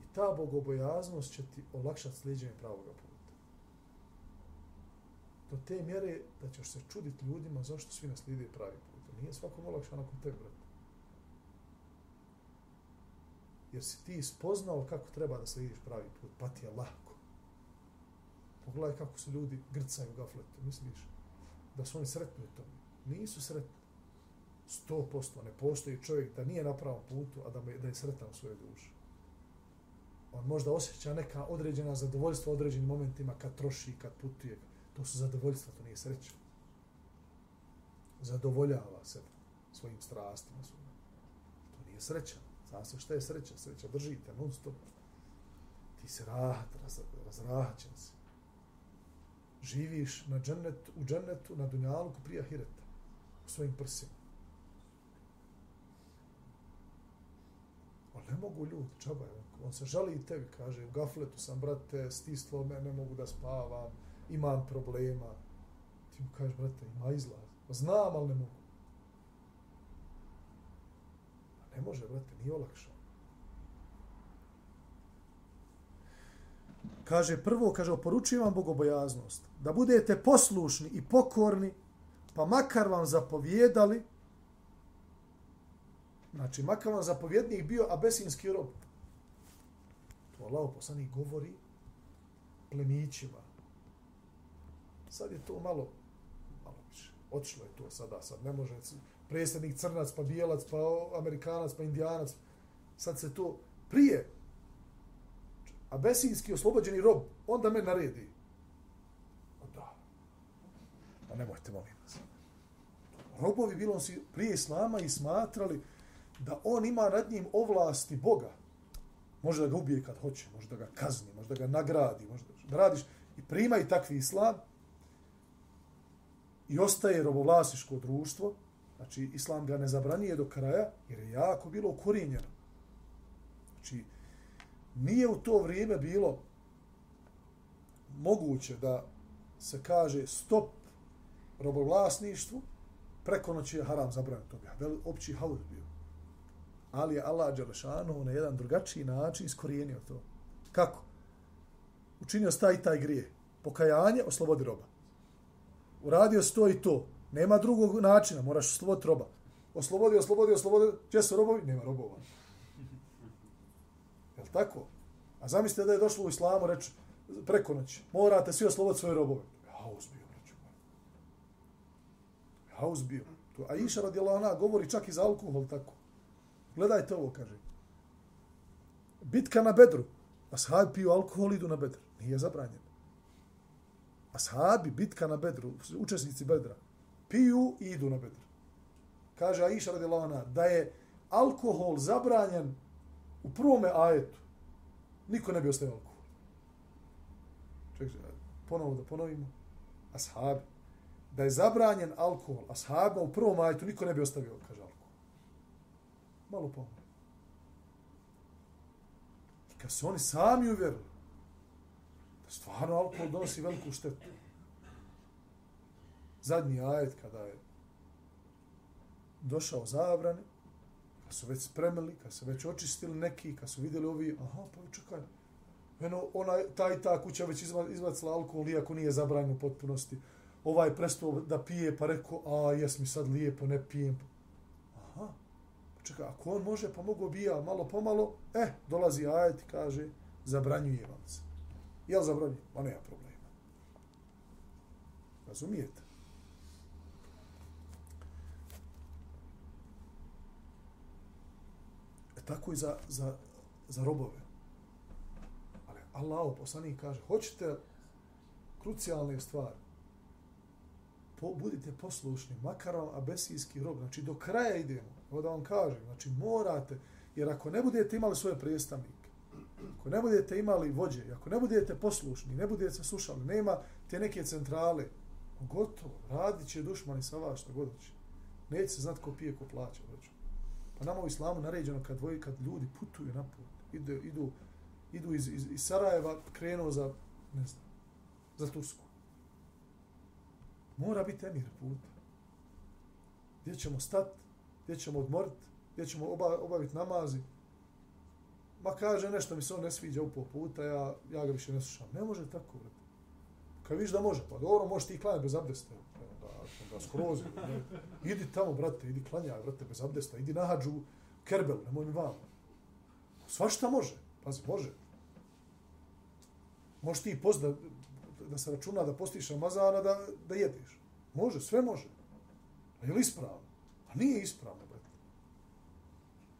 I ta bogobojaznost će ti olakšati sliđenje pravog puta. Do te mjere da ćeš se čuditi ljudima zašto svi naslijede pravi put. Nije svakom olakšan nakon te, brate jer si ti spoznao kako treba da slijediš pravi put, pa ti je lako. Pogledaj kako su ljudi grcaju u gafletu, misliš da su oni sretni u tome. Nisu sretni. Sto posto, ne postoji čovjek da nije na pravom putu, a da, da je sretan u svojoj duši. On možda osjeća neka određena zadovoljstva u određenim momentima kad troši, kad putuje. To su zadovoljstva, to nije sreća. Zadovoljava se svojim strastima. To nije sreća. Zna se šta je sreća? Sreća držite non stop. Ti se rahat, raz, razrahaćen si. Živiš na džennetu, u džennetu, na dunjalku prije hireta. U svojim prsima. Ali ne mogu ljudi, čaba je. On se žali i tebi, kaže, u gafletu sam, brate, stislo me, ne mogu da spavam, imam problema. Ti mu kažeš, brate, ima izlaz. Znam, ali ne mogu. Ne može, brate, nije olakšao. Kaže, prvo, kaže, oporučujem vam bogobojaznost, da budete poslušni i pokorni, pa makar vam zapovjedali, znači, makar vam zapovjednik bio abesinski rob. To Allah poslanik govori plemićima. Sad je to malo, malo više. Otišlo je to sada, sad ne može, predsjednik crnac, pa bijelac, pa amerikanac, pa indijanac. Sad se to prije. abesinski oslobođeni rob, onda me naredi. Pa pa nemojte, molim vas. Robovi bilo si prije islama i smatrali da on ima nad njim ovlasti Boga. Može da ga ubije kad hoće, može da ga kazni, može da ga nagradi, može da radiš. I prima i takvi islam i ostaje robovlasiško društvo. Znači, islam ga ne zabranije do kraja, jer je jako bilo ukorinjeno. Znači, nije u to vrijeme bilo moguće da se kaže stop robovlasništvu, preko noći je haram zabranjen to bio. Opći haus bio. Ali je Allah Đelešanu na jedan drugačiji način iskorijenio to. Kako? Učinio sta i taj grije. Pokajanje, oslobodi roba. Uradio sto i to. Nema drugog načina, moraš osloboditi roba. Oslobodi, oslobodi, oslobodi. Gdje su robovi? Nema robova. Je tako? A zamislite da je došlo u islamu reći preko noći. Morate svi osloboditi svoje robove. Ja bio, reći. Haus bio. To, a Iša radijela ona govori čak i za alkohol, tako. Gledajte ovo, kaže. Bitka na bedru. Ashabi piju alkohol, idu na bedr. Nije zabranjeno. Ashabi, bitka na bedru, učesnici bedra, piju i idu na bedr. Kaže Aisha radijela da je alkohol zabranjen u prvome ajetu. Niko ne bi ostavio alkohol. Čekaj, ponovo da ponovimo. Ashabi. Da je zabranjen alkohol, ashabima u prvom ajetu niko ne bi ostavio, kaže. Malo pomalo. I kad su oni sami uvjerili da stvarno alkohol donosi veliku štetu. Zadnji ajet kada je došao zabrani, kad su već spremili, kad su već očistili neki, kad su vidjeli ovi, aha, pa čekaj, Eno, ona, ta i ta kuća već izbacila alkohol, iako nije zabranjeno u potpunosti. Ovaj prestao da pije, pa rekao, a jes mi sad lijepo, ne pijem. Aha, čekaj, ako on može, pa mogu bija malo pomalo, eh, dolazi ajet i kaže, zabranjuje vam se. Jel zabranjuje? Ma nema problema. Razumijete? E tako i za, za, za robove. Ali Allah poslanik kaže, hoćete krucijalne stvari, po, budite poslušni, makar vam abesijski rob, znači do kraja idemo, ovo da vam kažem, znači morate, jer ako ne budete imali svoje predstavnike, ako ne budete imali vođe, ako ne budete poslušni, ne budete slušali, nema te neke centrale, gotovo, radit će dušmani sa vas što god će. Neće se znati ko pije, ko plaća. Znači. Pa nama u islamu naređeno kad, dvoji, kad ljudi putuju na put, idu, idu idu iz, iz, iz Sarajeva, krenuo za, ne znam, za Tursku. Mora biti emir put. Gdje ćemo stati, gdje ćemo odmoriti, gdje ćemo oba, obaviti namazi. Ma kaže nešto mi se on ne sviđa upo puta, ja, ja ga više ne slušam. Ne može tako, brate. Kad viš da može, pa dobro, možeš ti klanjati bez abdesta. Da, pa, da pa, pa, skrozi. Ne. Idi tamo, brate, idi klanjaj, brate, bez abdesta. Idi na hađu, Kerbelu, nemoj mi vamo. Svašta može. Pazi, može. Možeš ti post da, da se računa da postiš Ramazana da, da jedeš. Može, sve može. A je li ispravno? A nije ispravno, brate.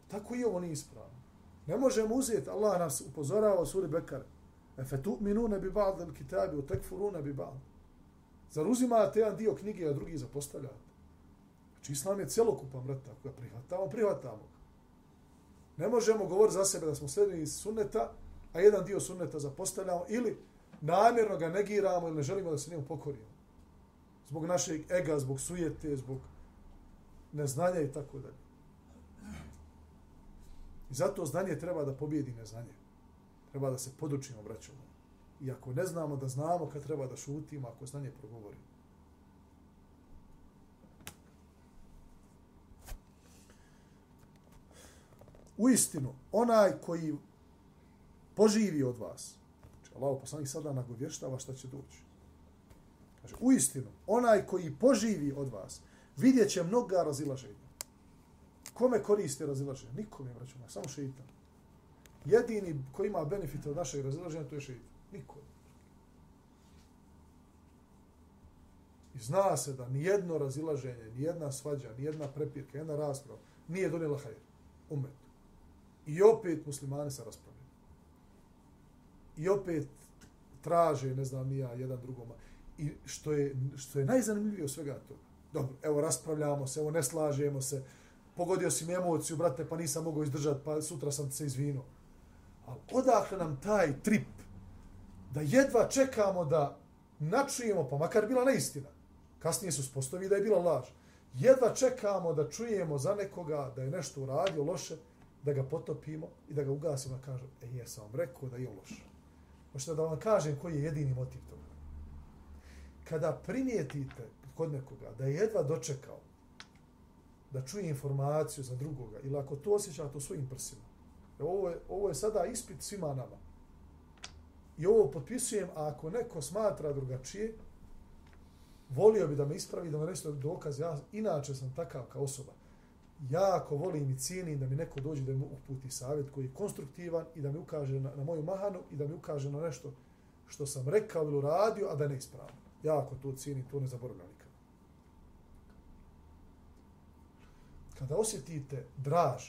Tako i ovo nije ispravno. Ne možemo uzeti, Allah nas upozorava u suri Bekare. E fe tu minu ne bi ba'd al kitabi, u tekfuru ne bi ba'd. Zar uzimate jedan dio knjige, a drugi zapostavljate? Znači, Islam je celokupan, brate, ako ga prihvatamo, prihvatamo. Ne možemo govoriti za sebe da smo sledili iz sunneta, a jedan dio sunneta zapostavljamo ili namjerno ga negiramo ili ne želimo da se njemu pokorimo. Zbog našeg ega, zbog sujete, zbog neznanja i tako dalje. I zato znanje treba da pobjedi neznanje. Treba da se podučimo, braćom. I ako ne znamo da znamo kad treba da šutimo, ako znanje progovori. U istinu, onaj koji poživi od vas. Znači, Allah poslanik sada nagovještava šta će doći. Znači, u istinu, onaj koji poživi od vas, vidjet će mnoga razilaženja. Kome koriste razilaženje? Nikome, braćuma, samo šeitan. Jedini koji ima benefite od našeg razilaženja, to je šeitan. Niko. I zna se da ni jedno razilaženje, ni jedna svađa, ni jedna prepirka, jedna rasprava nije donijela hajr. Umet. I opet muslimani se raspravljaju i opet traže, ne znam, nija, jedan drugoma. I što je, što je najzanimljivije od svega toga. Dobro, evo raspravljamo se, evo ne slažemo se, pogodio si mi emociju, brate, pa nisam mogao izdržati, pa sutra sam se izvinuo. Ali odakle nam taj trip da jedva čekamo da načujemo, pa makar bila neistina, kasnije su spostavi da je bila laž, jedva čekamo da čujemo za nekoga da je nešto uradio loše, da ga potopimo i da ga ugasimo da kažem, e jesam vam rekao da je loše. Možete da vam kažem koji je jedini motiv toga. Kada primijetite kod nekoga da je jedva dočekao da čuje informaciju za drugoga ili ako to osjeća to svojim prsima. E ovo, je, ovo je sada ispit svima nama. I ovo potpisujem, a ako neko smatra drugačije, volio bi da me ispravi, da me nešto dokaz. Ja inače sam takav kao osoba. Jako volim i cijenim da mi neko dođe da mi uputi savjet koji je konstruktivan i da mi ukaže na, na moju mahanu i da mi ukaže na nešto što sam rekao ili uradio, a da ne ispravim. Jako to cijenim, to ne zaboravljam Kada osjetite draž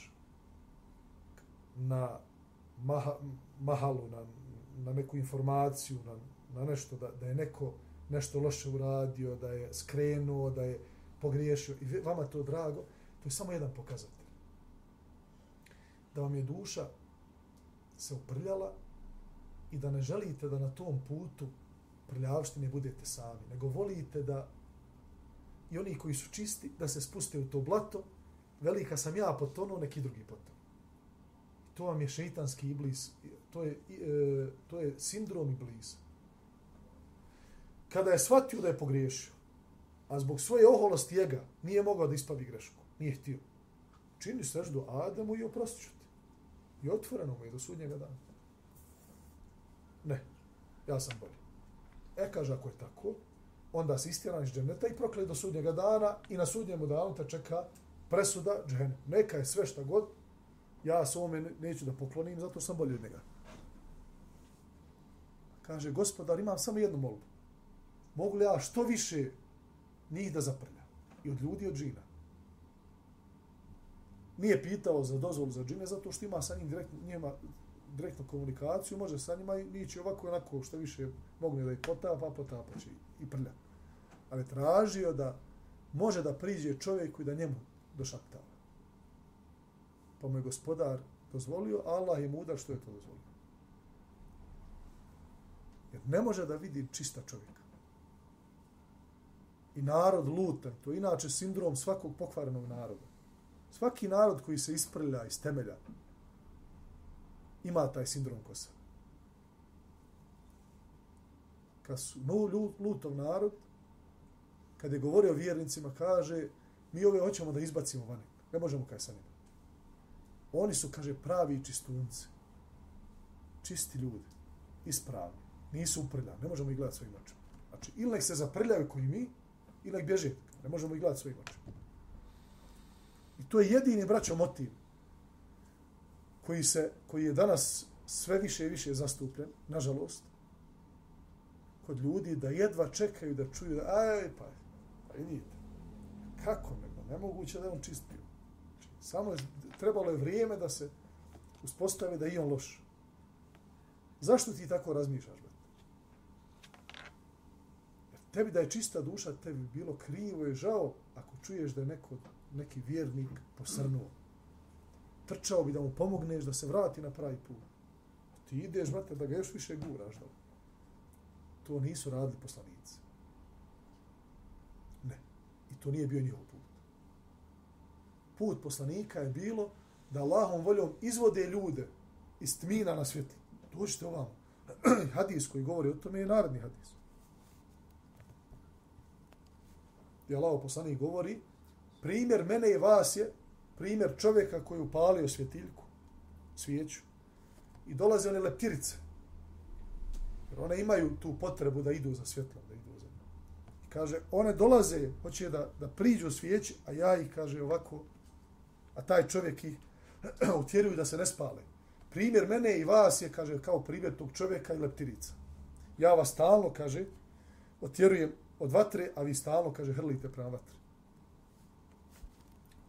na maha, mahalu, na, na neku informaciju, na, na nešto, da, da je neko nešto loše uradio, da je skrenuo, da je pogriješio i vama to drago, to je samo jedan pokazatelj. Da vam je duša se uprljala i da ne želite da na tom putu prljavštine budete sami, nego volite da i oni koji su čisti, da se spuste u to blato, velika sam ja potonuo, neki drugi potonuo. To vam je šeitanski iblis, to je, e, to je sindrom iblis. Kada je shvatio da je pogriješio, a zbog svoje oholosti jega nije mogao da ispavi grešku, nije htio. Čini seždu Adamu i oprostit ću ti. I otvoreno mu je do sudnjega dana. Ne, ja sam bolji. E, kaže, ako je tako, onda se istjeran iz dženeta i prokle do sudnjega dana i na sudnjemu danu te čeka presuda, džehennem. Neka je sve šta god, ja se ovome neću da poklonim, zato sam bolji od njega. Kaže, gospodar, imam samo jednu molbu. Mogu li ja što više njih da zaprljam? I od ljudi, i od džina. Nije pitao za dozvolu za džine, zato što ima sa njim direktno, njima direktnu komunikaciju, može sa njima i ići ovako i onako što više mogne da ih potapa, potapa će i prlja. Ali tražio da može da priđe čovjeku i da njemu došaptava. Pa mu je gospodar dozvolio, Allah je mudar što je to dozvolio. Jer ne može da vidi čista čovjeka. I narod lutan, to je inače sindrom svakog pokvarenog naroda. Svaki narod koji se isprlja iz temelja ima taj sindrom kosa. Kad su no, lutov narod, kad je govorio vjernicima, kaže, mi ove hoćemo da izbacimo vani. Ne možemo kaj sa njima. Oni su, kaže, pravi čistunci. Čisti ljudi. Ispravni. Nisu uprljani. Ne možemo ih gledati svojim očima. Znači, ili nek se zaprljaju koji mi, ili nek bježe. Ne možemo ih gledati svojim očima. I to je jedini, braćo, motiv koji, se, koji je danas sve više i više zastupljen, nažalost, kod ljudi da jedva čekaju da čuju da, aj, pa, pa vidite, kako nego, nemoguće da je on čist bio. Znači, samo je, trebalo je vrijeme da se uspostavi da je on loš. Zašto ti tako razmišljaš, brat? Jer tebi da je čista duša, tebi bilo krivo i žao ako čuješ da je neko, neki vjernik posrnuo. Trčao bi da mu pomogneš da se vrati na pravi put. Ti ideš, brate, da ga još više guraš. Da. To nisu radili poslanici. I to nije bio njihov put. Put poslanika je bilo da Allahom voljom izvode ljude iz tmina na svjetlo. Dođite ovamo. hadis koji govori o tome je narodni hadis. Gdje Allah poslanik govori, primjer mene i vas je primjer čovjeka koji je upalio svjetiljku, svijeću, i dolaze one leptirice. Jer one imaju tu potrebu da idu za svjetlom, kaže, one dolaze, hoće da, da priđu svijeći, a ja ih, kaže, ovako, a taj čovjek ih utjeruju da se ne spale. Primjer mene i vas je, kaže, kao primjer tog čovjeka i leptirica. Ja vas stalno, kaže, otjerujem od vatre, a vi stalno, kaže, hrlite prema vatre.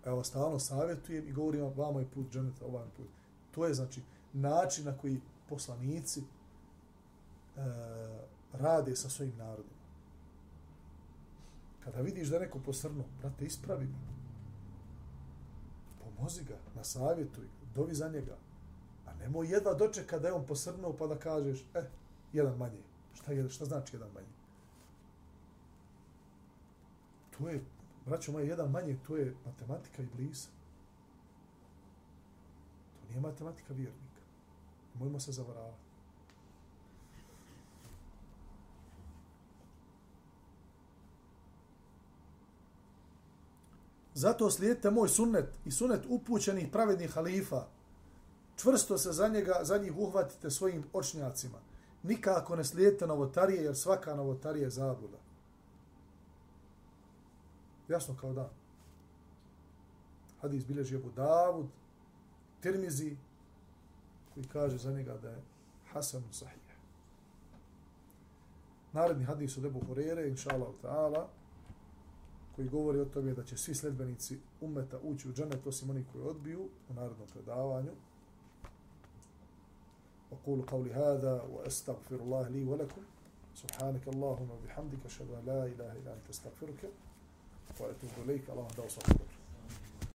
Evo vas stalno savjetujem i govorim vam, vama je put dženeta, ovaj put. To je, znači, način na koji poslanici e, rade sa svojim narodima Kada vidiš da neko posrnu, brate, ispravi ga. Pomozi ga, nasavjetuj, dovi za njega. A nemoj jedva dočeka da je on posrnuo pa da kažeš, eh, jedan manje. Šta, je, šta znači jedan manje? To je, braćo moje, jedan manje, to je matematika i blisa. To nije matematika vjernika. Mojmo se zavaravati. Zato slijedite moj sunnet i sunnet upućenih pravednih halifa. Čvrsto se za, njega, za njih uhvatite svojim očnjacima. Nikako ne slijedite novotarije, jer svaka novotarija je zabluda. Jasno kao da. Hadis bilježi Abu Davud, Tirmizi, koji kaže za njega da je Hasan Sahih. Naredni hadis od Ebu Hurere, inša Allah ta'ala, koji govori o tome da će svi sledbenici umeta ući u džanet osim oni koji odbiju u narodnom predavanju. أقول قولي هذا وأستغفر الله لي ولكم سبحانك اللهم وبحمدك أشهد أن لا إله إلا أنت أستغفرك وأتوب إليك اللهم دعوا صحبك